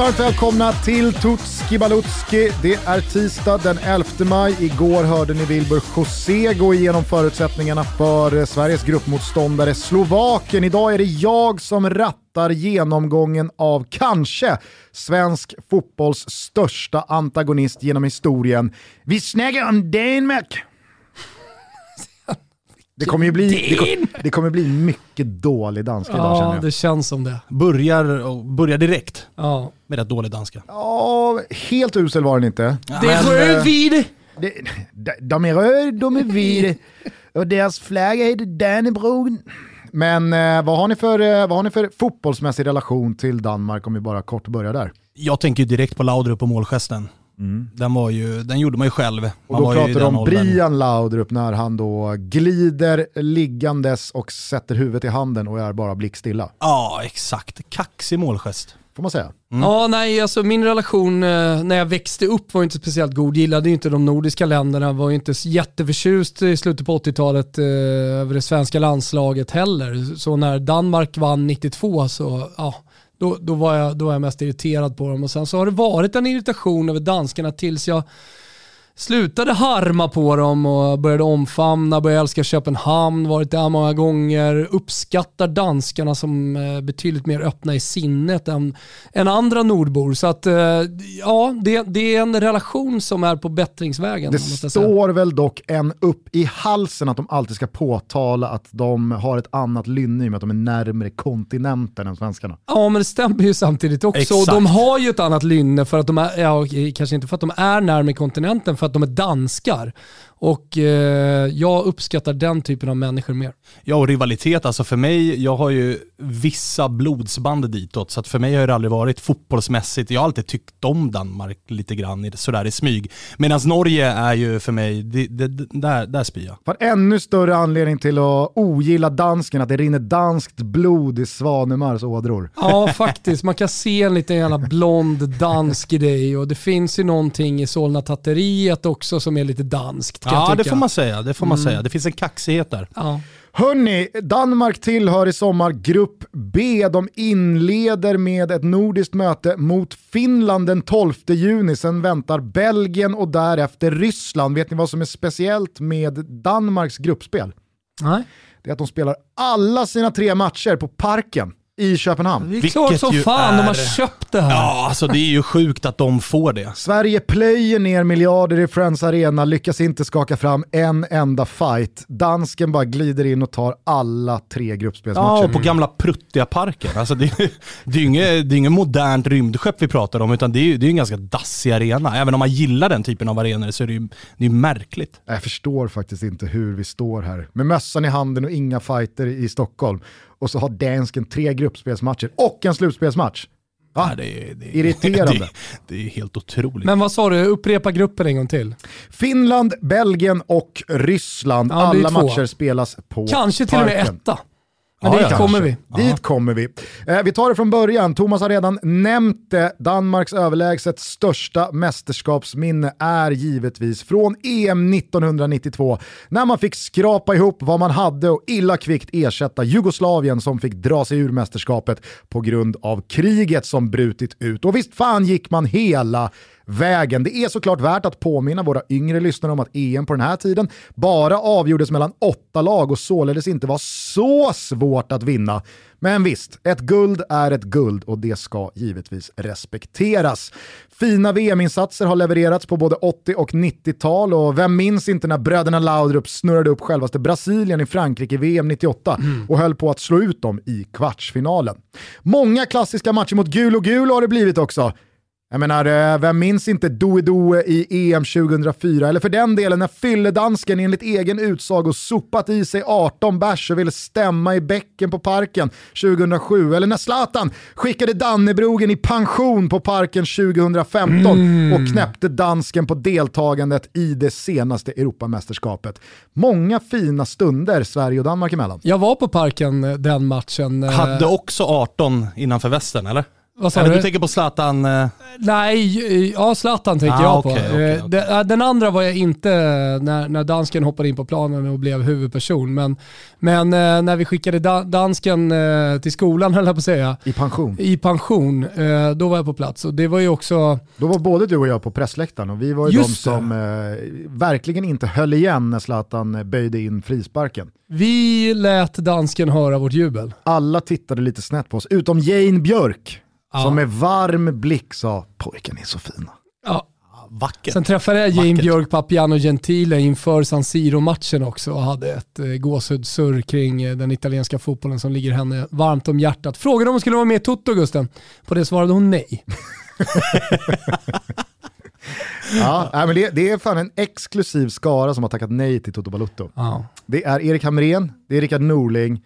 Varmt välkomna till Tutski Balutski. Det är tisdag den 11 maj. Igår hörde ni Wilbur José gå igenom förutsättningarna för eh, Sveriges gruppmotståndare Slovakien. Idag är det jag som rattar genomgången av kanske svensk fotbolls största antagonist genom historien. Vi snackar om Danmark! Det kommer ju bli, det kommer, det kommer bli mycket dålig danska idag känner Ja, jag. det känns som det. Börjar, och börjar direkt Ja. med rätt dålig danska. Ja, helt usel var den inte. Det är rödvin! Det, de, de är röda, de är vita och deras flagga heter Dannebrog. Men eh, vad, har ni för, eh, vad har ni för fotbollsmässig relation till Danmark om vi bara kort börjar där? Jag tänker ju direkt på Laudrup och målgesten. Den, var ju, den gjorde man ju själv. Och Man då var ju i pratar du om åldern. Brian Laudrup när han då glider liggandes och sätter huvudet i handen och är bara blickstilla. Ja, exakt. Kaxig målgest. Får man säga. Ja, nej, alltså min relation eh, när jag växte upp var inte speciellt god. Gillade ju inte de nordiska länderna, var ju inte jätteförtjust i slutet på 80-talet eh, över det svenska landslaget heller. Så när Danmark vann 92 så, ja, då, då, var jag, då var jag mest irriterad på dem. Och sen så har det varit en irritation över danskarna tills jag slutade harma på dem och började omfamna, började älska Köpenhamn, varit där många gånger, uppskattar danskarna som eh, betydligt mer öppna i sinnet än, än andra nordbor. Så att eh, ja, det, det är en relation som är på bättringsvägen. Det måste jag säga. står väl dock en upp i halsen att de alltid ska påtala att de har ett annat lynne i och med att de är närmare kontinenten än svenskarna. Ja men det stämmer ju samtidigt också. Exakt. Och de har ju ett annat lynne för att de är, ja, kanske inte för att de är närmare kontinenten, för att de är danskar. Och eh, jag uppskattar den typen av människor mer. Ja, och rivalitet, alltså för mig, jag har ju vissa blodsband ditåt, så att för mig har det aldrig varit fotbollsmässigt, jag har alltid tyckt om Danmark lite grann sådär i smyg. Medan Norge är ju för mig, det, det, där, där spyr jag. För ännu större anledning till att ogilla dansken, att det rinner danskt blod i Svanemars ådror. Ja, faktiskt. Man kan se en liten jävla blond dansk i dig och det finns ju någonting i Solna-tatteriet också som är lite danskt. Kan Ja, jag det får man säga. Det får man säga. Det finns en kaxighet där. Ja. Hörni, Danmark tillhör i sommar Grupp B. De inleder med ett nordiskt möte mot Finland den 12 juni. Sen väntar Belgien och därefter Ryssland. Vet ni vad som är speciellt med Danmarks gruppspel? Nej. Det är att de spelar alla sina tre matcher på Parken i Köpenhamn. Det är Vilket klart som fan de har är- köpt det här. Ja, alltså det är ju sjukt att de får det. Sverige plöjer ner miljarder i Friends Arena, lyckas inte skaka fram en enda fight. Dansken bara glider in och tar alla tre gruppspelsmatcher. Ja, och på gamla pruttiga parken. Alltså det, det är ju inget, är modernt rymdskepp vi pratar om, utan det är ju det är en ganska dassig arena. Även om man gillar den typen av arenor så är det ju det är märkligt. Jag förstår faktiskt inte hur vi står här med mössan i handen och inga fighter i Stockholm. Och så har dansken tre gruppspelsmatcher och en slutspelsmatch. Ja, det är, det är, Irriterande. Det, det är helt otroligt. Men vad sa du, upprepa gruppen en gång till. Finland, Belgien och Ryssland. Ja, Alla två. matcher spelas på Kanske till och med Parken. etta. Men Ja, dit ja, kommer vi. Dit kommer vi. Eh, vi tar det från början. Thomas har redan nämnt det. Danmarks överlägset största mästerskapsminne är givetvis från EM 1992 när man fick skrapa ihop vad man hade och illa kvickt ersätta Jugoslavien som fick dra sig ur mästerskapet på grund av kriget som brutit ut. Och visst fan gick man hela vägen. Det är såklart värt att påminna våra yngre lyssnare om att EM på den här tiden bara avgjordes mellan åtta lag och således inte var så svårt att vinna. Men visst, ett guld är ett guld och det ska givetvis respekteras. Fina VM-insatser har levererats på både 80 och 90-tal och vem minns inte när bröderna Laudrup snurrade upp självaste Brasilien i Frankrike i VM 98 och höll på att slå ut dem i kvartsfinalen. Många klassiska matcher mot gul och gul har det blivit också. Jag menar, eh, vem minns inte Doe Doe i EM 2004? Eller för den delen när fylledansken enligt egen utsago sopat i sig 18 bärs och ville stämma i bäcken på Parken 2007. Eller när Zlatan skickade Dannebrogen i pension på Parken 2015 och knäppte dansken på deltagandet i det senaste Europamästerskapet. Många fina stunder Sverige och Danmark emellan. Jag var på parken eh, den matchen. eh, Hade också 18 innanför västen, eller? Vad sa du? du tänker på Zlatan? eh, Nej, ja Zlatan tänker Ah, jag på. Eh, okej. det- äh, Den andra var jag inte när, när dansken hoppade in på planen och blev huvudperson. Men, men eh, när vi skickade da, dansken eh, till skolan, höll jag på att säga, I pension. i pension, eh, då var jag på plats. Och det var ju också, Då var både du och jag på pressläktaren och vi var ju Just de det. som eh, verkligen inte höll igen när Zlatan eh, böjde in frisparken. vi lät dansken höra vårt jubel. Alla tittade lite snett på oss, utom Jane Björk Ja. som med varm blick sa “pojken är så fina”. Ja. Vackert. Sen träffade jag Jane Vackert. Björk Papiano Gentile inför San Siro-matchen också och hade ett eh, gåshudsurr kring eh, den italienska fotbollen som ligger henne varmt om hjärtat. Frågade om hon skulle vara med i Toto, Gusten. På det svarade hon nej. Ja, men det, det är fan en exklusiv skara som har tackat nej till Toto Balutto. Ja. Det är Erik Hamrén, det är Rickard Norling,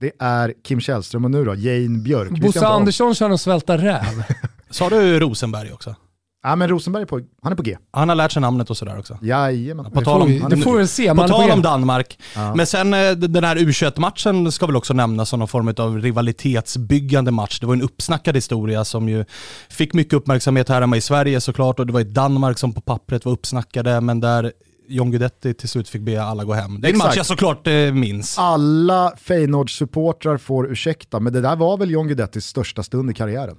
det är Kim Källström och nu då Jane Björk. Bosse Andersson kör en svälta räv. Sa du Rosenberg också? Ja men Rosenberg är på, han är på G. Han har lärt sig namnet och sådär också. Jajamän. På Det tal får om- vi, han det får vi se. På tal om Danmark, Ja. men sen eh, den här U21-matchen ska väl också nämnas som någon form av rivalitetsbyggande match. Det var en uppsnackad historia som ju fick mycket uppmärksamhet här hemma i Sverige såklart och det var i Danmark som på pappret var uppsnackade men där John Guidetti till slut fick be alla gå hem. Det är en match jag såklart eh, minns. Alla Feyenoord-supportrar får ursäkta, men det där var väl John Guidettis största stund i karriären.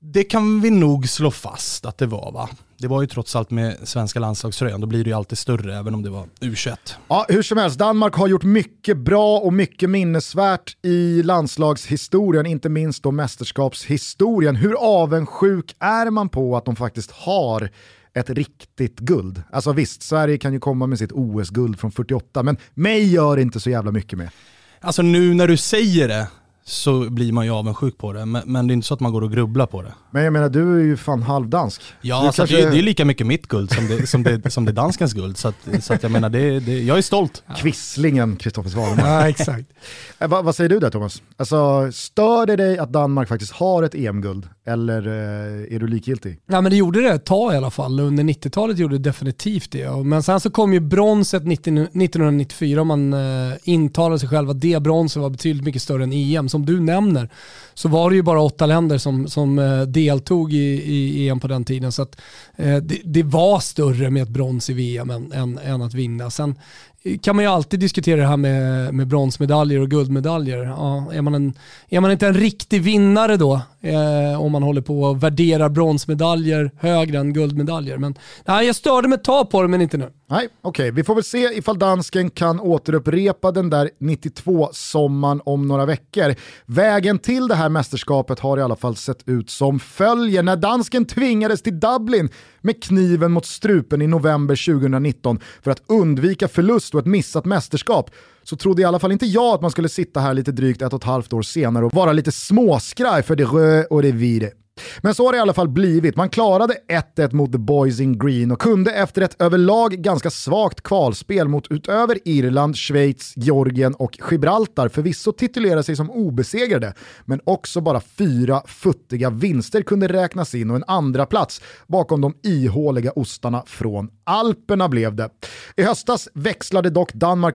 Det kan vi nog slå fast att det var va? Det var ju trots allt med svenska landslagströjan, då blir det ju alltid större även om det var U21. Ja, hur som helst, Danmark har gjort mycket bra och mycket minnesvärt i landslagshistorien, inte minst då mästerskapshistorien. Hur avundsjuk är man på att de faktiskt har ett riktigt guld? Alltså visst, Sverige kan ju komma med sitt OS-guld från 48, men mig gör det inte så jävla mycket med. Alltså nu när du säger det så blir man ju avundsjuk på det, men, men det är inte så att man går och grubblar på det. Men jag menar, du är ju fan halvdansk. Ja, alltså kanske- det, är- det är lika mycket mitt guld som det, som det, som det är danskens guld. Så, att, så att jag menar, det, det, jag är stolt. Kvisslingen Kristoffer Svanemar. Ja, exakt. Eh, vad, vad säger du där Thomas? Alltså, stör det dig att Danmark faktiskt har ett EM-guld? Eller eh, är du likgiltig? Ja, men det gjorde det ett tag i alla fall. Under 90-talet gjorde det definitivt det. Men sen så kom ju bronset 90, 1994 och man eh, intalade sig själv att det bronset var betydligt mycket större än EM. Som du nämner så var det ju bara åtta länder som, som eh, deltog i, i EM på den tiden. Så att, eh, det, det var större med ett brons i VM än, än, än att vinna. Sen kan man ju alltid diskutera det här med, med bronsmedaljer och guldmedaljer. Ja, är, man en, är man inte en riktig vinnare då? Eh, om man håller på och värderar bronsmedaljer högre än guldmedaljer. Men nej, jag störde mig ett tag på det men inte nu. Nej, okej. Vi får väl se ifall dansken kan återupprepa den där 92-sommaren om några veckor. Vägen till det här mästerskapet har i alla fall sett ut som följer. När dansken tvingades till Dublin med kniven mot strupen i november 2019 för att undvika förlust och ett missat mästerskap så trodde i alla fall inte jag att man skulle sitta här lite drygt ett och ett halvt år senare och vara lite småskraj för det rö och det vire. Men så har det i alla fall blivit. Man klarade 1-1 mot The Boys in Green och kunde efter ett överlag ganska svagt kvalspel mot utöver Irland, Schweiz, Georgien och Gibraltar förvisso titulera sig som obesegrade, men också bara fyra futtiga vinster kunde räknas in och en andra plats bakom de ihåliga ostarna från Alperna blev det. I höstas växlade dock Danmark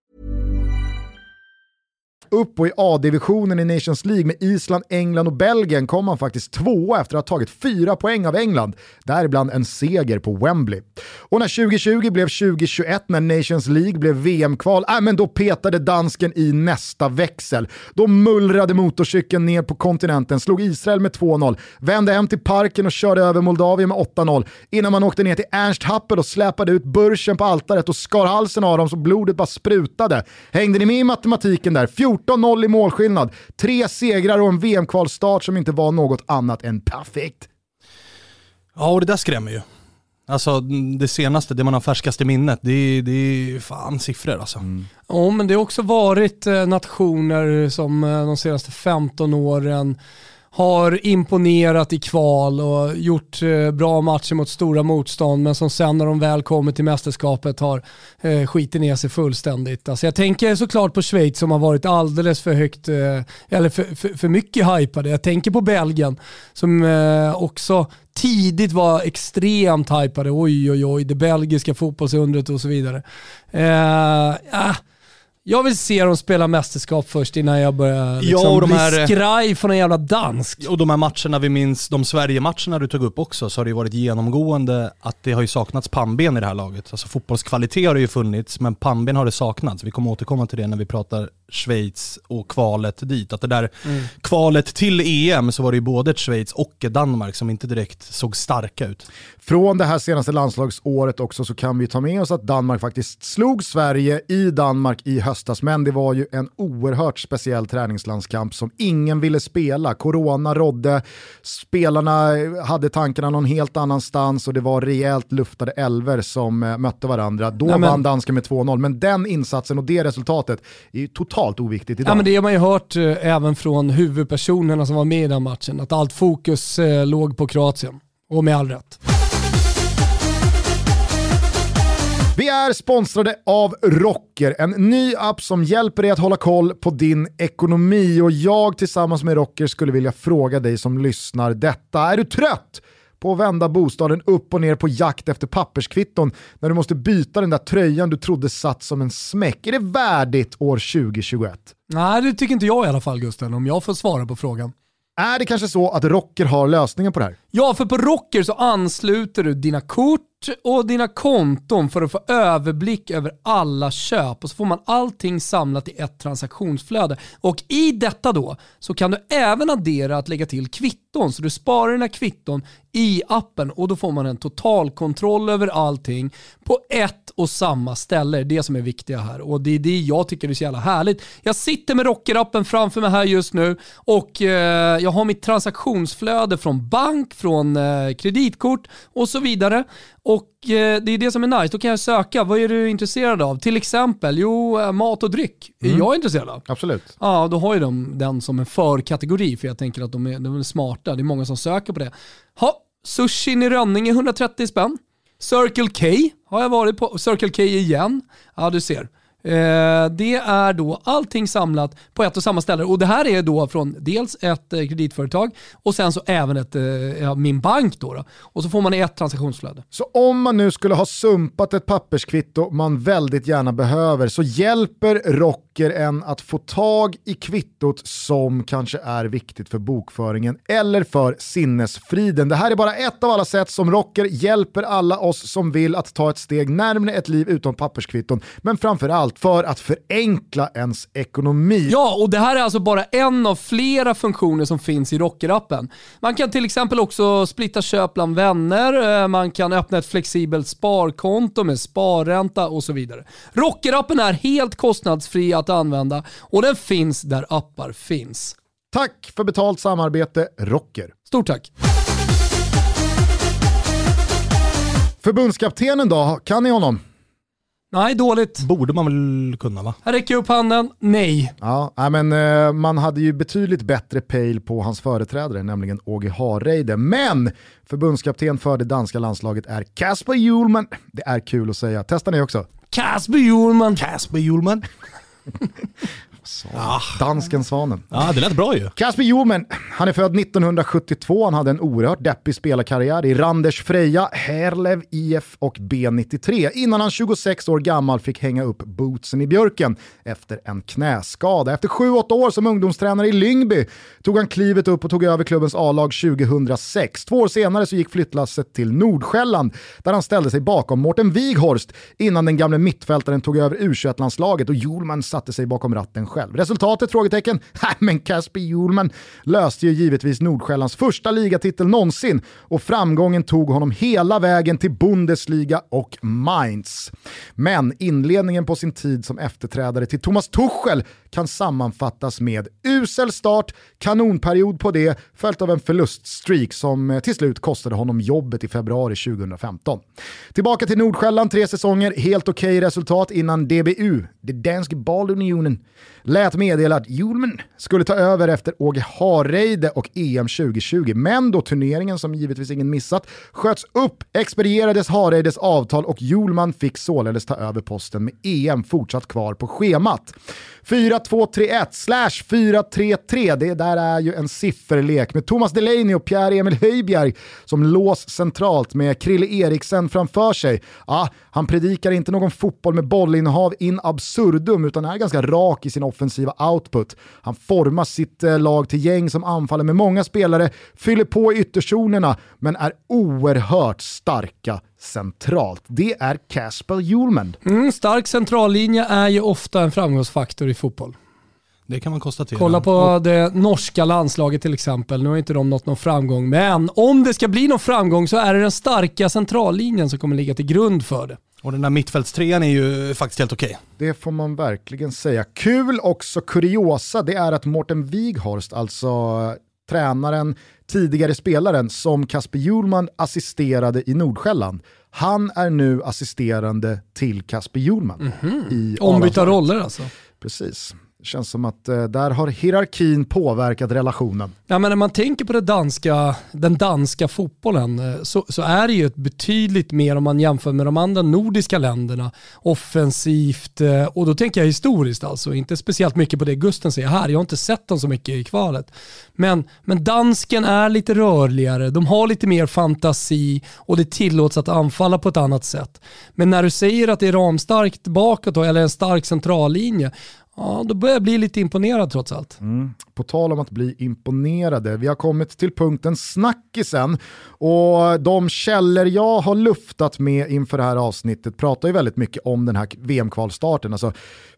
upp och i A-divisionen i Nations League med Island, England och Belgien kom man faktiskt tvåa efter att ha tagit fyra poäng av England, däribland en seger på Wembley. Och när 2020 blev 2021, när Nations League blev VM-kval, äh, men då petade dansken i nästa växel. Då mullrade motorcykeln ner på kontinenten, slog Israel med 2-0, vände hem till parken och körde över Moldavien med 8-0, innan man åkte ner till Ernst Happel och släpade ut börsen på altaret och skar halsen av dem så blodet bara sprutade. Hängde ni med i matematiken där? 14-0 i målskillnad, tre segrar och en VM-kvalstart som inte var något annat än perfekt. Ja, och det där skrämmer ju. Alltså det senaste, det man har färskast i minnet, det är, det är fan siffror alltså. Ja, men det har också varit eh, nationer som eh, de senaste 15 åren har imponerat i kval och gjort eh, bra matcher mot stora motstånd men som sen när de väl kommer till mästerskapet har eh, skitit ner sig fullständigt. Alltså jag tänker såklart på Schweiz som har varit alldeles för högt, eh, eller för, för, för mycket hypade. Jag tänker på Belgien som eh, också tidigt var extremt hypade. Oj, oj, oj, det belgiska fotbollsundret och så vidare. Eh, ah, jag vill se dem spela mästerskap först innan jag börjar liksom Ja, och de bli här- skraj från en jävla dansk. Och de här matcherna vi minns, de Sverige-matcherna du tog upp också, så har det ju varit genomgående att det har ju saknats pannben i det här laget. Alltså fotbollskvalitet har det ju funnits, men pannben har det saknats. Vi kommer återkomma till det när vi pratar Schweiz och kvalet dit. Att det där kvalet till EM så var det ju både ett Schweiz och ett Danmark som inte direkt såg starka ut. Från det här senaste landslagsåret också så kan vi ta med oss att Danmark faktiskt slog Sverige i Danmark i höstas, men det var ju en oerhört speciell träningslandskamp som ingen ville spela. Corona rådde, spelarna hade tankarna någon helt annanstans och det var rejält luftade elver som eh, mötte varandra. Då Nej, men- vann dansken med 2-0, men den insatsen och det resultatet är ju totalt oviktigt idag. Ja, men det har man ju hört eh, även från huvudpersonerna som var med i den matchen, att allt fokus eh, låg på Kroatien. Och med all rätt. Vi är sponsrade av Rocker, en ny app som hjälper dig att hålla koll på din ekonomi och jag tillsammans med Rocker skulle vilja fråga dig som lyssnar detta. Är du trött på att vända bostaden upp och ner på jakt efter papperskvitton när du måste byta den där tröjan du trodde satt som en smäck? Är det värdigt år 2021? Nej, det tycker inte jag i alla fall Gusten, om jag får svara på frågan. Är det kanske så att Rocker har lösningen på det här? Ja, för på Rocker så ansluter du dina kort och dina konton för att få överblick över alla köp och så får man allting samlat i ett transaktionsflöde. Och i detta då så kan du även addera att lägga till kvitton så du sparar dina kvitton i appen och då får man en totalkontroll över allting på ett och samma ställe. Det är det som är viktiga här och det är det jag tycker är så jävla härligt. Jag sitter med Rocker-appen framför mig här just nu och eh, jag har mitt transaktionsflöde från bank, från eh, kreditkort och så vidare. Och eh, det är det som är nice. Då kan jag söka, vad är du intresserad av? Till exempel, jo, eh, mat och dryck är jag intresserad av. Absolut. Ja, då har ju de den som en förkategori för jag tänker att de är, de är smarta. Det är många som söker på det. Ha, sushin i Rönninge 130 spänn. Circle K har jag varit på. Circle K igen. Ja, du ser. Eh, det är då allting samlat på ett och samma ställe och det här är då från dels ett eh, kreditföretag och sen så även ett, eh, ja, min bank då, då. Och så får man ett transaktionsflöde. Så om man nu skulle ha sumpat ett papperskvitto man väldigt gärna behöver så hjälper Rocker en att få tag i kvittot som kanske är viktigt för bokföringen eller för sinnesfriden. Det här är bara ett av alla sätt som Rocker hjälper alla oss som vill att ta ett steg närmare ett liv utan papperskvitton, men framförallt för att förenkla ens ekonomi. Ja, och det här är alltså bara en av flera funktioner som finns i Rocker-appen. Man kan till exempel också splitta köp bland vänner, eh, man kan öppna ett flexibelt sparkonto med sparränta och så vidare. Rocker-appen är helt kostnadsfri att använda och den finns där appar finns. Tack för betalt samarbete Rocker. Stort tack! Förbundskaptenen då, kan ni honom? Nej, dåligt. Borde man väl kunna va? Här räcker upp handen. Nej. Ja, nej, men eh, man hade ju betydligt bättre pejl på hans företrädare, nämligen Åge Hareide. Men förbundskapten för det danska landslaget är Kasper Hjulman. Det är kul att säga. Testar ni också? Kasper Hjulman. Kasper Hjulman. Dansken Svanen. Ja, det lät bra ju. Kasper Hjulman, han är född 1972, han hade en oerhört deppig spelarkarriär i Randers Freja, Herlev IF och B93 innan han 26 år gammal fick hänga upp bootsen i björken efter en knäskada. Efter 7-8 år som ungdomstränare i Lyngby tog han klivet upp och tog över klubbens A-lag 2006. Två år senare så gick flyttlasset till Nordsjälland där han ställde sig bakom Mårten Wighorst innan den gamle mittfältaren tog över U21-landslaget och Hjulman satte sig bakom ratten själv. Resultatet? Frågetecken. Nej, men Casper Hjulman löste ju givetvis Nordsjällands första ligatitel någonsin och framgången tog honom hela vägen till Bundesliga och Mainz. Men inledningen på sin tid som efterträdare till Thomas Tuchel kan sammanfattas med usel start, kanonperiod på det, följt av en förluststreak som eh, till slut kostade honom jobbet i februari 2015. Tillbaka till Nordsjälland, tre säsonger, helt okej okay resultat innan DBU, det Danske Ballunionen, lät meddela att Julman skulle ta över efter Åge Hareide och EM 2020. Men då turneringen, som givetvis ingen missat, sköts upp expedierades Hareides avtal och Julman fick således ta över posten med EM fortsatt kvar på schemat. 4-2-3-1 slash 4-3-3, det där är ju en sifferlek med Thomas Delaney och Pierre-Emil Höjbjerg som lås centralt med Krille Eriksen framför sig. Ja, han predikar inte någon fotboll med bollinnehav in absurdum utan är ganska rak i sin offensiva output. Han formar sitt eh, lag till gäng som anfaller med många spelare, fyller på i ytterzonerna men är oerhört starka centralt. Det är Kasper Hjulmand. Mm, stark centrallinje är ju ofta en framgångsfaktor i fotboll. Det kan man konstatera. Kolla på det norska landslaget till exempel. Nu har inte de nått någon framgång, men om det ska bli någon framgång så är det den starka centrallinjen som kommer ligga till grund för det. Och den där mittfältstrean är ju faktiskt helt okej. Okay. Det får man verkligen säga. Kul också kuriosa, det är att Morten Wighorst, alltså tränaren, tidigare spelaren som Kasper Hjulman assisterade i Nordsjälland. Han är nu assisterande till Kasper Hjulman. Mm -hmm. Ombytta roller alltså? Precis. Det känns som att eh, där har hierarkin påverkat relationen. Ja, men när man tänker på det danska, den danska fotbollen eh, så, så, är det ju ett betydligt mer om man jämför med de andra nordiska länderna offensivt eh, och då tänker jag historiskt alltså, inte speciellt mycket på det Gusten säger här. Jag har inte sett dem så mycket i kvalet. Men, men dansken är lite rörligare, de har lite mer fantasi och det tillåts att anfalla på ett annat sätt. Men när du säger att det är ramstarkt bakåt då, eller en stark centrallinje, Ja, då börjar jag bli lite imponerad trots allt. Mm. På tal om att bli imponerade, vi har kommit till punkten snackisen och de källor jag har luftat med inför det här avsnittet pratar ju väldigt mycket om den här VM-kvalstarten. Alltså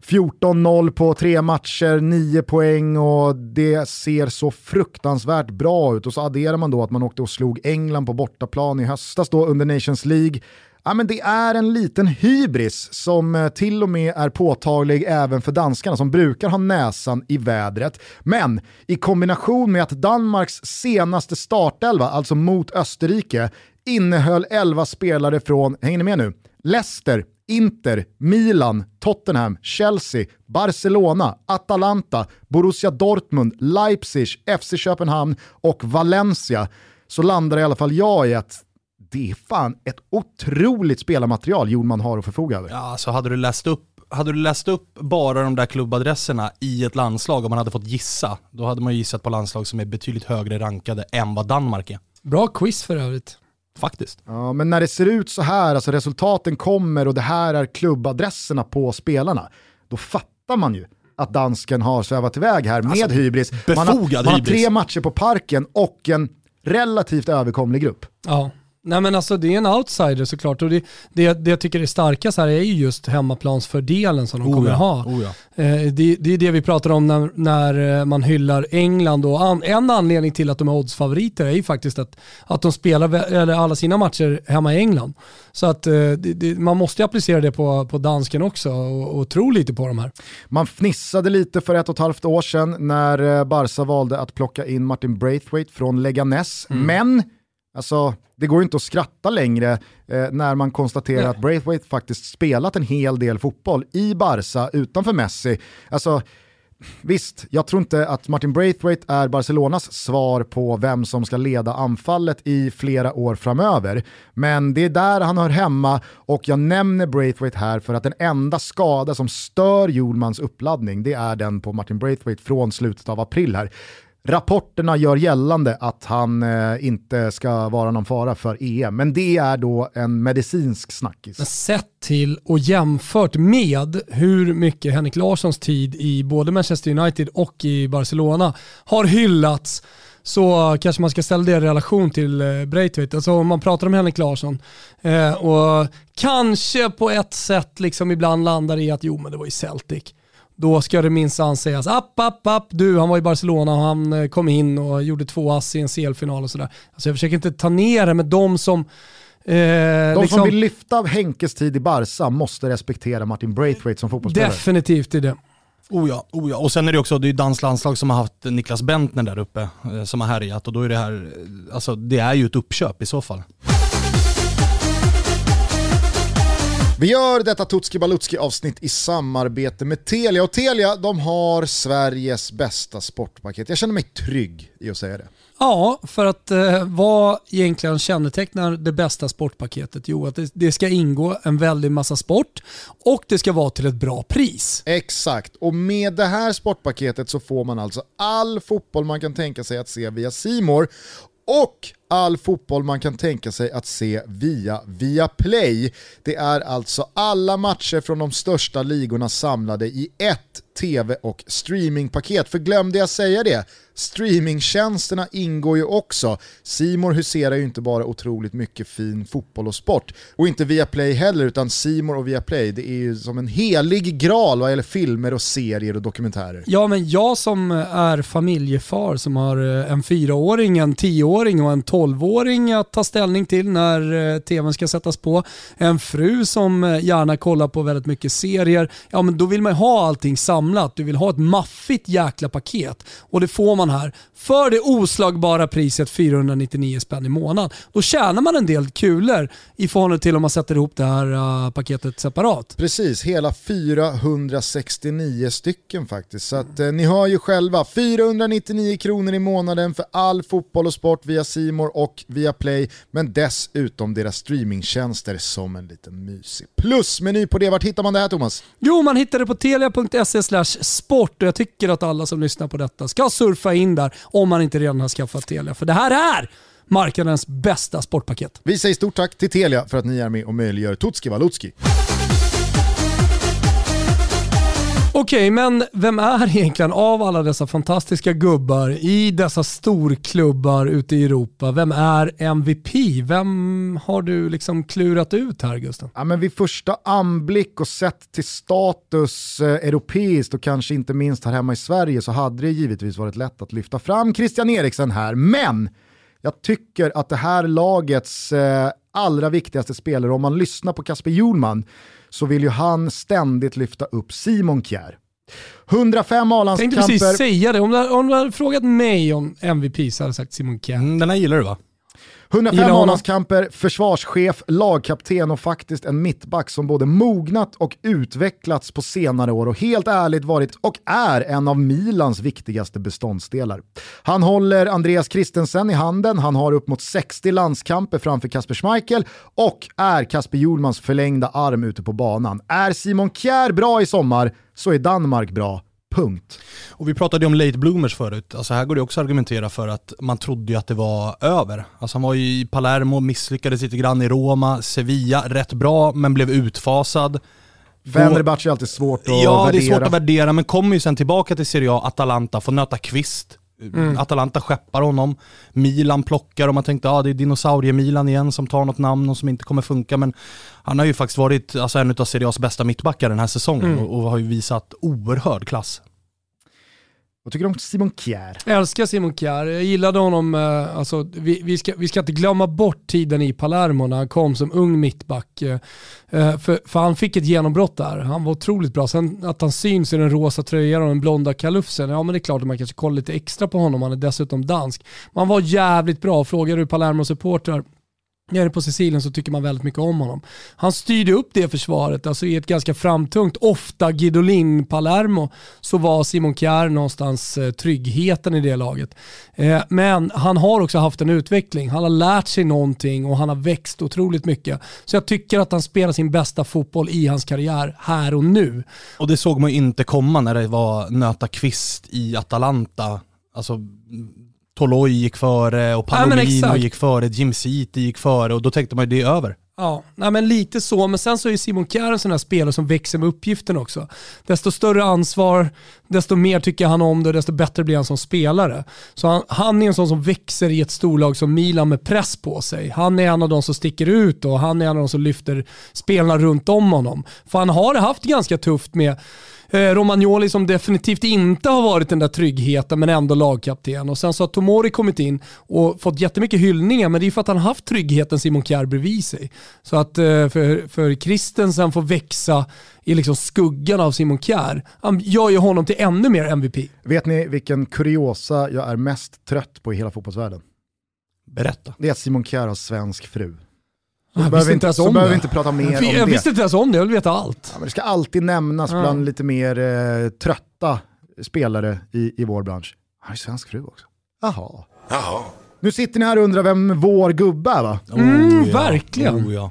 14-0 på tre matcher, 9 poäng och det ser så fruktansvärt bra ut. Och så adderar man då att man åkte och slog England på bortaplan i höstas då under Nations League. Ja, men det är en liten hybris som eh, till och med är påtaglig även för danskarna som brukar ha näsan i vädret. Men i kombination med att Danmarks senaste startelva, alltså mot Österrike, innehöll 11 spelare från, hänger ni med nu, Leicester, Inter, Milan, Tottenham, Chelsea, Barcelona, Atalanta, Borussia Dortmund, Leipzig, FC Köpenhamn och Valencia så landar i alla fall jag i att det är fan ett otroligt spelarmaterial Jonman har att förfoga över. Ja, så alltså hade du läst upp hade du läst upp bara de där klubbadresserna i ett landslag och man hade fått gissa, då hade man ju gissat på landslag som är betydligt högre rankade än vad Danmark är. Bra quiz för övrigt. Faktiskt. Ja, men när det ser ut så här, alltså resultaten kommer och det här är klubbadresserna på spelarna, då fattar man ju att dansken har svävat iväg här med alltså, hybris. Man har, man har tre matcher på parken och en relativt överkomlig grupp. Ja, Nej men alltså det är en outsider såklart och det, det, det jag tycker är starkast här är ju just hemmaplansfördelen som de oh kommer ja, ha. Oh ja. eh, det, det, är det vi pratar om när, när eh, man hyllar England och an, en anledning till att de är oddsfavoriter är ju faktiskt att, att de spelar eller alla sina matcher hemma i England. Så att eh, det, man måste applicera det på, på dansken också och, och tro lite på de här. Man fnissade lite för ett och ett halvt år sedan när Barca valde att plocka in Martin Braithwaite från Leganes, mm. men Alltså, det går inte att skratta längre eh, när man konstaterar Nej. att Braithwaite faktiskt spelat en hel del fotboll i Barca utanför Messi. Alltså, Visst, jag tror inte att Martin Braithwaite är Barcelonas svar på vem som ska leda anfallet i flera år framöver. Men det är där han hör hemma och jag nämner Braithwaite här för att den enda skada som stör Hjulmans uppladdning det är den på Martin Braithwaite från slutet av april här. Rapporterna gör gällande att han eh, inte ska vara någon fara för EM, men det är då en medicinsk snackis. Sett till och jämfört med hur mycket Henrik Larssons tid i både Manchester United och i Barcelona har hyllats så kanske man ska ställa det i relation till eh, Alltså om man pratar om Henrik Larsson eh, och kanske på ett sätt liksom ibland landar i att jo men det var ju Celtic då ska det minsann sägas app, app, app, du han var i Barcelona och han eh, kom in och gjorde två ass i en CL-final och sådär. Alltså jag försöker inte ta ner det, men de som Eh, de liksom, som vill lyfta Henkes tid i Barca måste respektera Martin Braithwaite som fotbollsspelare. Definitivt är det. Oh ja, oh ja. Och sen är det också, det är ju danskt landslag som har haft Niklas Bentner där uppe, eh, som har härjat och då är det här, eh, alltså det är ju ett uppköp i så fall. Vi gör detta Tutski Balutski avsnitt i samarbete med Telia och Telia de har Sveriges bästa sportpaket. Jag känner mig trygg i att säga det. Ja, för att eh, vad egentligen kännetecknar det bästa sportpaketet? Jo, att det, det, ska ingå en väldig massa sport och det ska vara till ett bra pris. Exakt, och med det här sportpaketet så får man alltså all fotboll man kan tänka sig att se via Simor och all fotboll man kan tänka sig att se via Viaplay. Det är alltså alla matcher från de största ligorna samlade i ett tv och streamingpaket. För glömde jag säga det, streamingtjänsterna ingår ju också. Simor huserar ju inte bara otroligt mycket fin fotboll och sport. Och inte Viaplay heller, utan Simor och Viaplay, det är ju som en helig graal vad gäller filmer och serier och dokumentärer. Ja, men jag som är familjefar som har eh, en fyraåring, en tioåring och en tolvåring att ta ställning till när eh, tvn ska sättas på, en fru som eh, gärna kollar på väldigt mycket serier, ja men då vill man ju ha allting samlat. Du vill ha ett maffigt jäkla paket och det får man här för det oslagbara priset 499 spänn i månaden. Då tjänar man en del kulor i förhållande till om man sätter ihop det här uh, paketet separat. Precis, hela 469 stycken faktiskt. Så att, eh, ni hör ju själva, 499 kronor i månaden för all fotboll och sport via Simor och via Play, men dessutom deras streamingtjänster som en liten mysig plusmeny på det. Vart hittar man det här Thomas? Jo, man hittar det på telia.se sport och jag tycker att alla som lyssnar på detta ska surfa in där om man inte redan har skaffat Telia. För det här är marknadens bästa sportpaket. Vi säger stort tack till Telia för att ni är med och möjliggör Tutski Valutski. Okej, okay, men vem är egentligen av alla dessa fantastiska gubbar i dessa storklubbar ute i Europa, vem är MVP? Vem har du liksom klurat ut här Gusten? Ja, men vid första anblick och sett till status eh, europeiskt och kanske inte minst här hemma i Sverige så hade det givetvis varit lätt att lyfta fram Christian Eriksen här, men jag tycker att det här lagets eh, allra viktigaste spelare, om man lyssnar på Kasper Hjulman, så vill ju han ständigt lyfta upp Simon Kjär. 105 A-landskamper. Jag tänkte precis säga det, om du, om du hade frågat mig om MVP så hade jag sagt Simon Kjär. Mm, den här gillar du va? 105 A-landskamper, försvarschef, lagkapten och faktiskt en mittback som både mognat och utvecklats på senare år och helt ärligt varit och är en av Milans viktigaste beståndsdelar. Han håller Andreas Christensen i handen, han har upp mot 60 landskamper framför Kasper Schmeichel och är Kasper Hjulmans förlängda arm ute på banan. Är Simon Kjär bra i sommar så är Danmark bra Punkt. Och vi pratade om late bloomers förut. Alltså här går det också att argumentera för att man trodde ju att det var över. Alltså han var ju i Palermo, misslyckades lite grann i Roma, Sevilla, rätt bra men blev utfasad. Fenerbahce är alltid svårt att ja, värdera. Ja, det är svårt att värdera, men kommer ju sen tillbaka till Serie A, Atalanta, får nöta kvist. Mm. Atalanta skeppar honom, Milan plockar och man tänkte att ah, det är dinosaurie-Milan igen som tar något namn och som inte kommer funka. Men han har ju faktiskt varit alltså, en av Serie A's bästa mittbackar den här säsongen mm. och, och, har ju visat oerhörd klass. Vad tycker du om Simon Kjär? Jag älskar Simon Kjär. Jag gillade honom, eh, alltså, vi, vi, ska, vi ska inte glömma bort tiden i Palermo när han kom som ung mittback. Eh, eh, för, för han fick ett genombrott där. Han var otroligt bra. Sen att han syns i den rosa tröjan och den blonda kalufsen, ja men det är klart att man kanske kollar lite extra på honom. Han är dessutom dansk. Man var jävligt bra. Frågar du Palermo-supportrar nere på Sicilien så tycker man väldigt mycket om honom. Han styrde upp det försvaret, alltså i ett ganska framtungt, ofta Guidolin Palermo, så var Simon Kjär någonstans eh, tryggheten i det laget. Eh, men han har också haft en utveckling, han har lärt sig någonting och han har växt otroligt mycket. Så jag tycker att han spelar sin bästa fotboll i hans karriär här och nu. Och det såg man ju inte komma när det var nöta kvist i Atalanta. Alltså Toloi gick före och Palomino ja, gick före, Jim City gick före och då tänkte man ju det är över. Ja, nej men lite så, men sen så är Simon Kjär en sån här spelare som växer med uppgiften också. Desto större ansvar, desto mer tycker han om det och desto bättre blir han som spelare. Så han, han är en sån som växer i ett storlag som Milan med press på sig. Han är en av de som sticker ut och han är en av de som lyfter spelarna runt om honom. För han har haft ganska tufft med Romagnoli som definitivt inte har varit den där tryggheten men ändå lagkapten. Och sen så har Tomori kommit in och fått jättemycket hyllningar men det är för att han har haft tryggheten Simon Kjær bredvid sig. Så att eh, för, för Christensen får växa i liksom skuggan av Simon Kjær, han gör ju honom till ännu mer MVP. Vet ni vilken kuriosa jag är mest trött på i hela fotbollsvärlden? Berätta. Det är att Simon Kjær har svensk fru. Jag behöver visste inte- så om behöver det. vi inte prata mer om jag det. visste inte ens om det, jag vill veta allt. Ja, men det ska alltid nämnas Ja. bland lite mer eh, trötta spelare i, i vår bransch. Han är svensk fru också. Jaha. Nu sitter ni här och undrar vem vår gubbe är va? Mm, verkligen. Oh, ja.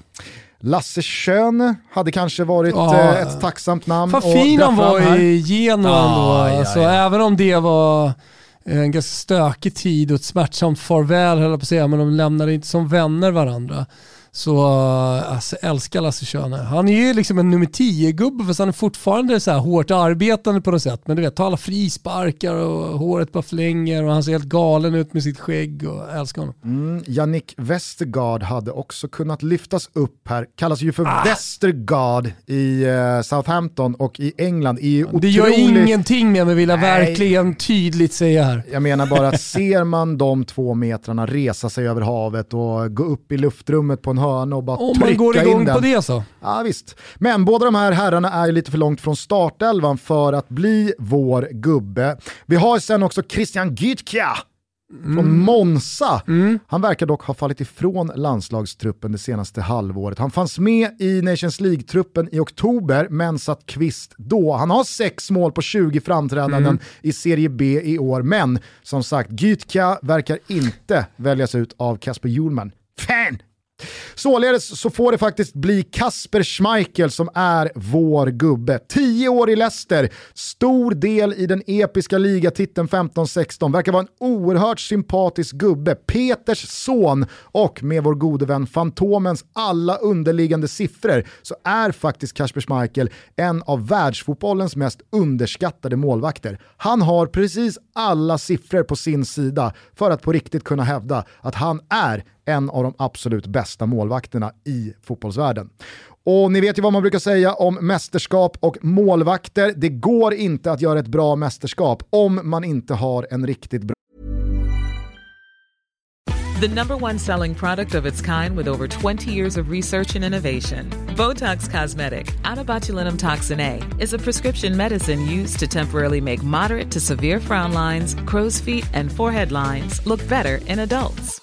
Lasse Schön hade kanske varit Ja. eh, ett tacksamt namn. Att fin han var här. i Genoa Ja, ändå. ja, alltså, ja. Även om det var en ganska stökig tid och ett smärtsamt farväl höll jag på att säga, men de lämnade inte som vänner varandra. Så alltså, älskar Lasse Schöne. Han är ju liksom en nummer 10-gubbe fast han är fortfarande så här hårt arbetande på något sätt. Men du vet, tar alla frisparkar och håret bara flänger och han ser helt galen ut med sitt skägg och jag älskar honom. Mm, Yannick Westergaard hade också kunnat lyftas upp här. Kallas ju för Ah. Westergaard i eh, Southampton och i England. Är ju Det gör ingenting med mig vill jag Nej. verkligen tydligt säga här. Jag menar bara att ser man de två metrarna resa sig över havet och gå upp i luftrummet på en hörna och bara Om man går in igång den. på det så. Ja visst. Men båda de här herrarna är lite för långt från startelvan för att bli vår gubbe. Vi har sen också Christian Gytkja från Monza. Han verkar dock ha fallit ifrån landslagstruppen det senaste halvåret. Han fanns med i Nations League-truppen i oktober men satt kvist då. Han har sex mål på 20 framträdanden i Serie B i år men som sagt, Gytkja verkar inte väljas ut av Kasper Hjulman. Fan! Således så får det faktiskt bli Kasper Schmeichel som är vår gubbe. 10 år i Leicester, stor del i den episka ligatiteln 15-16, verkar vara en oerhört sympatisk gubbe. Peters son och med vår gode vän Fantomens alla underliggande siffror så är faktiskt Kasper Schmeichel en av världsfotbollens mest underskattade målvakter. Han har precis alla siffror på sin sida för att på riktigt kunna hävda att han är en av de absolut bästa målvakterna i fotbollsvärlden. Och ni vet ju vad man brukar säga om mästerskap och målvakter. Det går inte att göra ett bra mästerskap om man inte har en riktigt bra The number one selling product of its kind with over 20 years of research and innovation. Botox Cosmetic, out botulinum toxin A, is a prescription medicine used to temporarily make moderate to severe frown lines, crow's feet, and forehead lines look better in adults.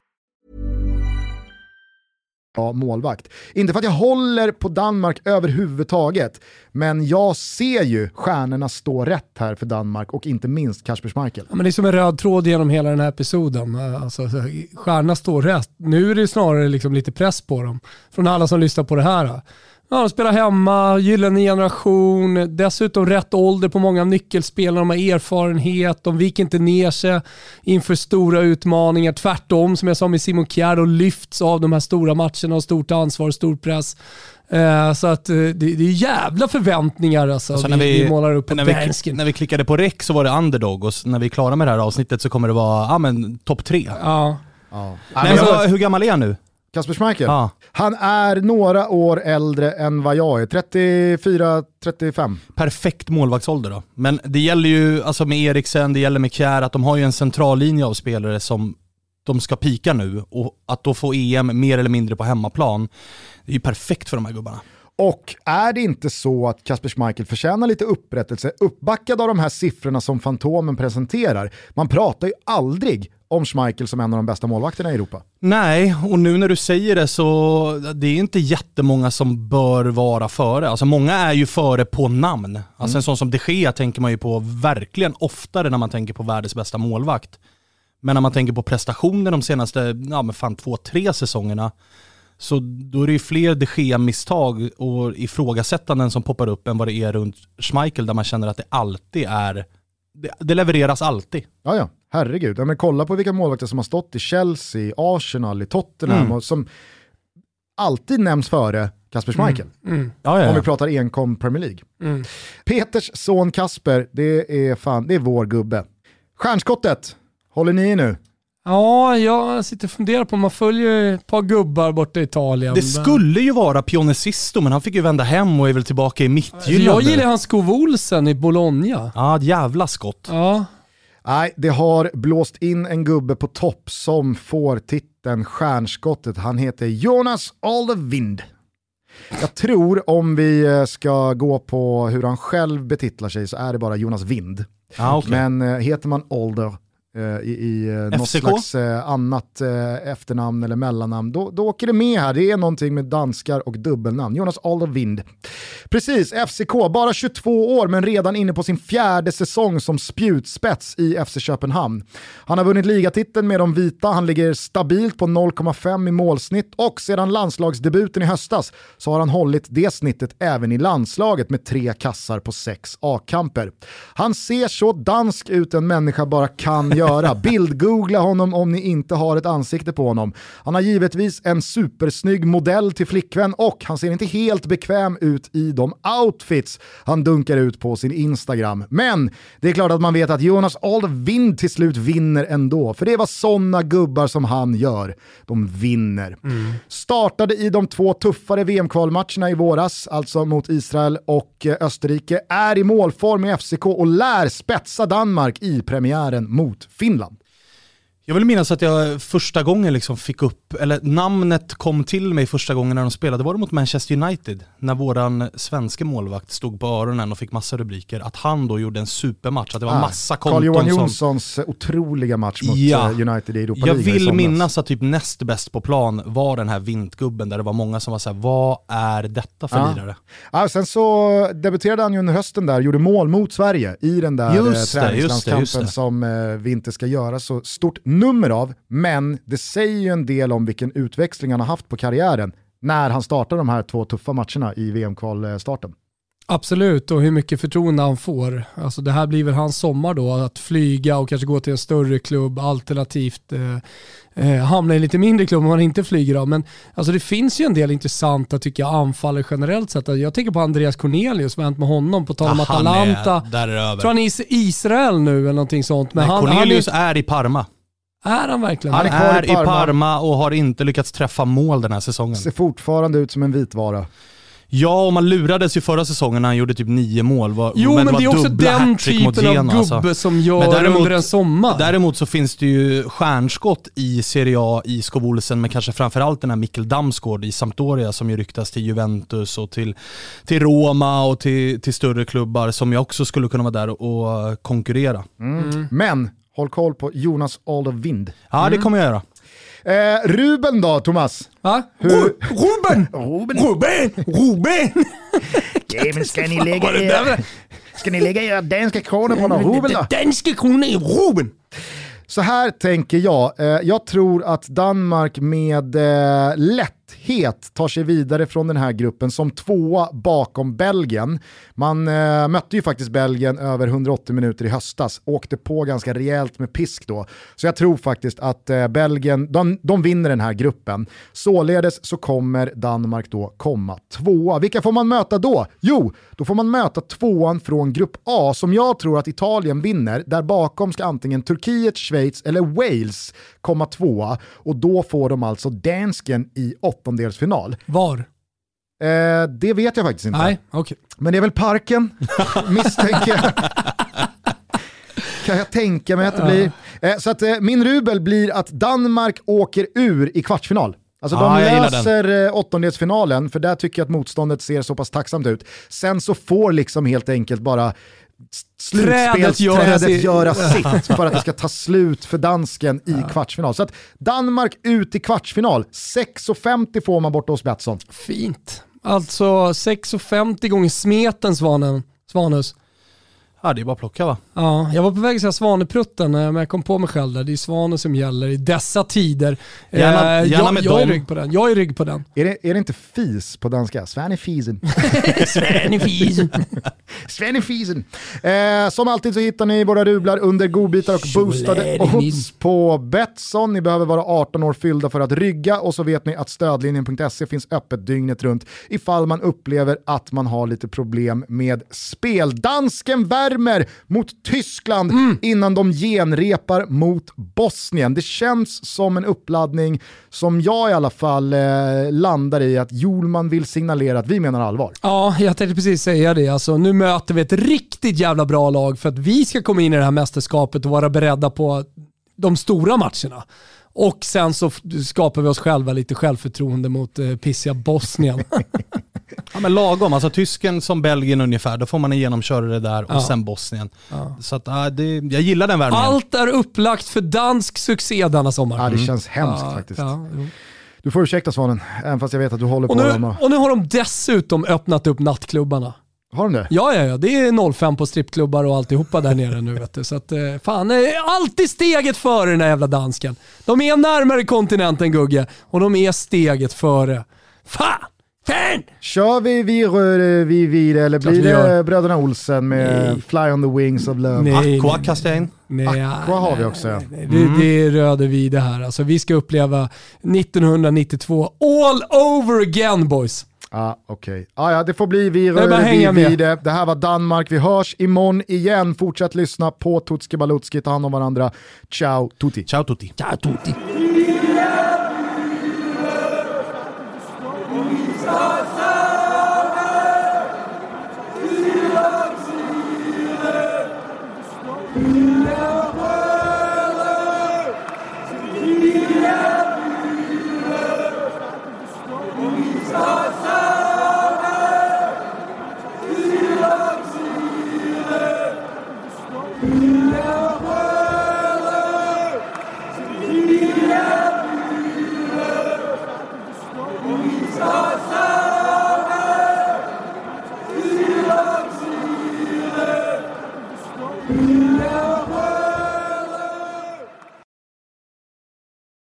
målvakt. Inte för att jag håller på Danmark överhuvudtaget, men jag ser ju stjärnorna stå rätt här för Danmark och inte minst Kasper Schmeichel. Ja, men det är som en röd tråd genom hela den här episoden. Alltså, stjärnorna står rätt. Nu är det snarare liksom lite press på dem från alla som lyssnar på det här. Ja, de spelar hemma, gyllene generation, dessutom rätt ålder på många av nyckelspelarna, de har erfarenhet, de viker inte ner sig inför stora utmaningar. Tvärtom, som jag sa med Simon Kjær, och lyfts av de här stora matcherna och stort ansvar och stor press. Eh, så att eh, det, det är jävla förväntningar alltså, Alltså vi, vi, målar upp på när, vi, när vi klickade på rec så var det underdog och när vi är klara med det här avsnittet så kommer det vara men topp tre. Ja. Ja. Nej, men, vad- hur gammal är han nu? Kasper Schmeichel, Ja. han är några år äldre än vad jag är, 34-35. Perfekt målvaktsålder då. Men det gäller ju, alltså med Eriksen, det gäller med Kjär, att de har ju en central linje av spelare som de ska pika nu och att då få EM mer eller mindre på hemmaplan, det är ju perfekt för de här gubbarna. Och är det inte så att Kasper Schmeichel förtjänar lite upprättelse, uppbackad av de här siffrorna som Fantomen presenterar? Man pratar ju aldrig om Schmeichel som en av de bästa målvakterna i Europa. Nej, och nu när du säger det så det är inte jättemånga som bör vara före. Alltså många är ju före på namn. Alltså en sån som de Gea tänker man ju på verkligen oftare när man tänker på världens bästa målvakt. Men när man tänker på prestationer de senaste, ja men fan två, tre säsongerna, så då är det ju fler de Gea-misstag och ifrågasättanden som poppar upp än vad det är runt Schmeichel där man känner att det alltid är, det, det levereras alltid. Ja, ja, herregud. Ja, men kolla på vilka målvakter som har stått i Chelsea, Arsenal, i Tottenham Mm. och som alltid nämns före Kasper Schmeichel. Mm. Ja, ja, Om vi ja. pratar enkom Premier League. Mm. Peters son Kasper, det är fan, det är vår gubbe. Stjärnskottet, håller ni i nu? Ja, jag sitter och funderar på om man följer ett par gubbar borta i Italien. Det skulle ju vara Pionicisto men han fick ju vända hem och är väl tillbaka i mittgyllan Jag nu. gillar hans Skov Olsen i Bologna. Ja, ett jävla skott. Ja, Nej, det har blåst in en gubbe på topp som får titeln Stjärnskottet. Han heter Jonas Alderwind. Jag tror om vi eh, ska gå på hur han själv betitlar sig så är det bara Jonas Vind. Ja, okej. Men eh, heter man Alder i, i eh, något slags eh, annat eh, efternamn eller mellannamn, då, då åker det med här. Det är någonting med danskar och dubbelnamn. Jonas Alderwind. Precis, FCK, bara 22 år men redan inne på sin fjärde säsong som spjutspets i FC Köpenhamn. Han har vunnit ligatiteln med de vita, han ligger stabilt på 0,5 i målsnitt och sedan landslagsdebuten i höstas så har han hållit det snittet även i landslaget med tre kassar på sex A-kamper. Han ser så dansk ut en människa bara kan göra. Bildgoogla honom om ni inte har ett ansikte på honom. Han har givetvis en supersnygg modell till flickvän och han ser inte helt bekväm ut i de outfits han dunkar ut på sin Instagram. Men det är klart att man vet att Jonas Alderwind till slut vinner ändå. För det är vad sådana gubbar som han gör. De vinner. Startade i de två tuffare VM-kvalmatcherna i våras, alltså mot Israel och eh, Österrike, är i målform i FCK och lär spetsa Danmark i premiären mot Finland. Jag vill minnas att jag första gången liksom fick upp, eller namnet kom till mig första gången när de spelade, var det mot Manchester United? När våran svenska målvakt stod på öronen och fick massa rubriker. Att han då gjorde en supermatch, att det var massa konton Carl-Johan som... Jonssons otroliga match mot Ja. eh, United i Europa Jag vill minnas att typ näst bäst på plan var den här vintgubben där det var många som var såhär, vad är detta för Ja. lirare? Ja, sen så debuterade han ju under hösten där, gjorde mål mot Sverige i den där Just eh, träningslandskampen som eh, vi inte ska göra så stort nummer av. Men det säger ju en del om vilken utväxling han har haft på karriären när han startar de här två tuffa matcherna i VM-kvalstarten. absolut. Och hur mycket förtroende han får. Alltså det här blir väl hans sommar då, att flyga och kanske gå till en större klubb, alternativt eh, eh, hamna i en lite mindre klubb om man inte flyger av. Men alltså det finns ju en del intressanta, tycker jag, anfallare generellt sett. Jag tänker på Andreas Cornelius, vad har hänt med honom? På tal om han Atalanta. är, där är över. Tror han är i Israel nu eller någonting sånt. Men Nej, han, Cornelius han är i Parma. Är, är han verkligen Han det? är kvar är i i Parma. Parma och har inte lyckats träffa mål den här säsongen. Ser fortfarande ut som en vitvara. Ja, och man lurades ju förra säsongen när han gjorde typ nio mål. Var, Jo men, det var är också den typen av Genoa, gubbe alltså. som gör Men däremot- under en sommar. Däremot så finns det ju stjärnskott i Serie A i Skov Olsen, men kanske framförallt den här Mikkel Damsgaard i Sampdoria som ju ryktas till Juventus och till, till Roma och till, till större klubbar som ju också skulle kunna vara där och konkurrera. Men håll koll på Jonas Alderwind. Ja, det kommer jag göra. Eh, Ruben då, Thomas? Va? Hur- Ru- Ruben! Ruben! Ruben! Ruben! Ja, men ska ni där för- ska ni lägga era danska kronor på någon Ruben då? Danska kronor i Ruben! Så här tänker jag. Eh, jag tror att Danmark med eh, lätthet tar sig vidare från den här gruppen som tvåa bakom Belgien. Man eh, mötte ju faktiskt Belgien över 180 minuter i höstas, åkte på ganska rejält med pisk då. Så jag tror faktiskt att eh, Belgien, de, de vinner den här gruppen. Således så kommer Danmark då komma tvåa. Vilka får man möta då? Jo, då får man möta tvåan från grupp A som jag tror att Italien vinner. Där bakom ska antingen Turkiet, Schweiz eller Wales komma tvåa och då får de alltså dansken i åttondelsfinal. Var? Eh, det vet jag faktiskt inte. Nej, okej. Men det är väl parken, misstänker jag. Kan jag tänka mig att det blir. Eh, så att eh, min rubel blir att Danmark åker ur i kvartsfinal. Alltså Ja, de löser eh, åttondelsfinalen, för där tycker jag att motståndet ser så pass tacksamt ut. Sen så får liksom helt enkelt bara slutspelsträdet göra sitt. göra sitt för att det ska ta slut för dansken i kvartsfinal. Så att Danmark ut i kvartsfinal, 6,50 får man borta hos Betsson. Fint. Alltså 6,50 gånger smeten Svanen, Svanus. Ja, det är bara att plocka va? Ja, jag var på väg att säga Svaneprutten, eh, men jag kom på mig själv där. Det är Svanen som gäller i dessa tider. Gärna- Eh, gärna jag, med jag är rygg på den. Jag är rygg på den. Är det, är det inte fis på danska? Svennefisen. Svennefisen. Eh, som alltid så hittar ni våra rublar under godbitar och boostade odds på Betsson. Ni behöver vara 18 år fyllda för att rygga och så vet ni att stödlinjen.se finns öppet dygnet runt ifall man upplever att man har lite problem med spel. Dansken värmer mot Tyskland innan de genrepar mot Bosnien. Det känns som en uppladdning som jag i alla fall eh, landar i att Julman vill signalera att vi menar allvar. Ja, jag tänkte precis säga det. Alltså, nu möter vi ett riktigt jävla bra lag för att vi ska komma in i det här mästerskapet och vara beredda på de stora matcherna. Och sen så skapar vi oss själva lite självförtroende mot eh, pissiga Bosnien. Ja men lagom, alltså tysken som Belgien ungefär, då får man en genomkörare där och Ja. sen Bosnien. Så att, ja, det, jag gillar den värmningen. Allt är upplagt för dansk succé denna sommar. Ja, det känns hemskt Ja, faktiskt. ja. Du får ursäkta Svanen, även fast jag vet att du håller på och, nu, dem. och- och nu har de dessutom öppnat upp nattklubbarna. Har de det? Ja, ja, ja. Det är 05 på strippklubbar och alltihopa där nere nu vet du. Så att, eh, fan, eh, alltid steget före den här jävla dansken. De är närmare kontinenten Gugge och de är steget före. Fan! Fan! Kör vi vi rör vi vid eller blir det. Bröderna Olsen med Nej. Fly on the wings of love? Nej, Aqua jag in. nej, Aqua har vi också. nej, nej, Det, det är röde vi det här. Alltså, vi ska uppleva 1992 all over again boys. Ah, Okej, ah, ja, det får bli vi rör vid det. Det här var Danmark, vi hörs imorgon igen. Fortsätt lyssna på Tutski Balutski, ta hand om varandra. Ciao tutti! Ciao tutti. Ciao tutti.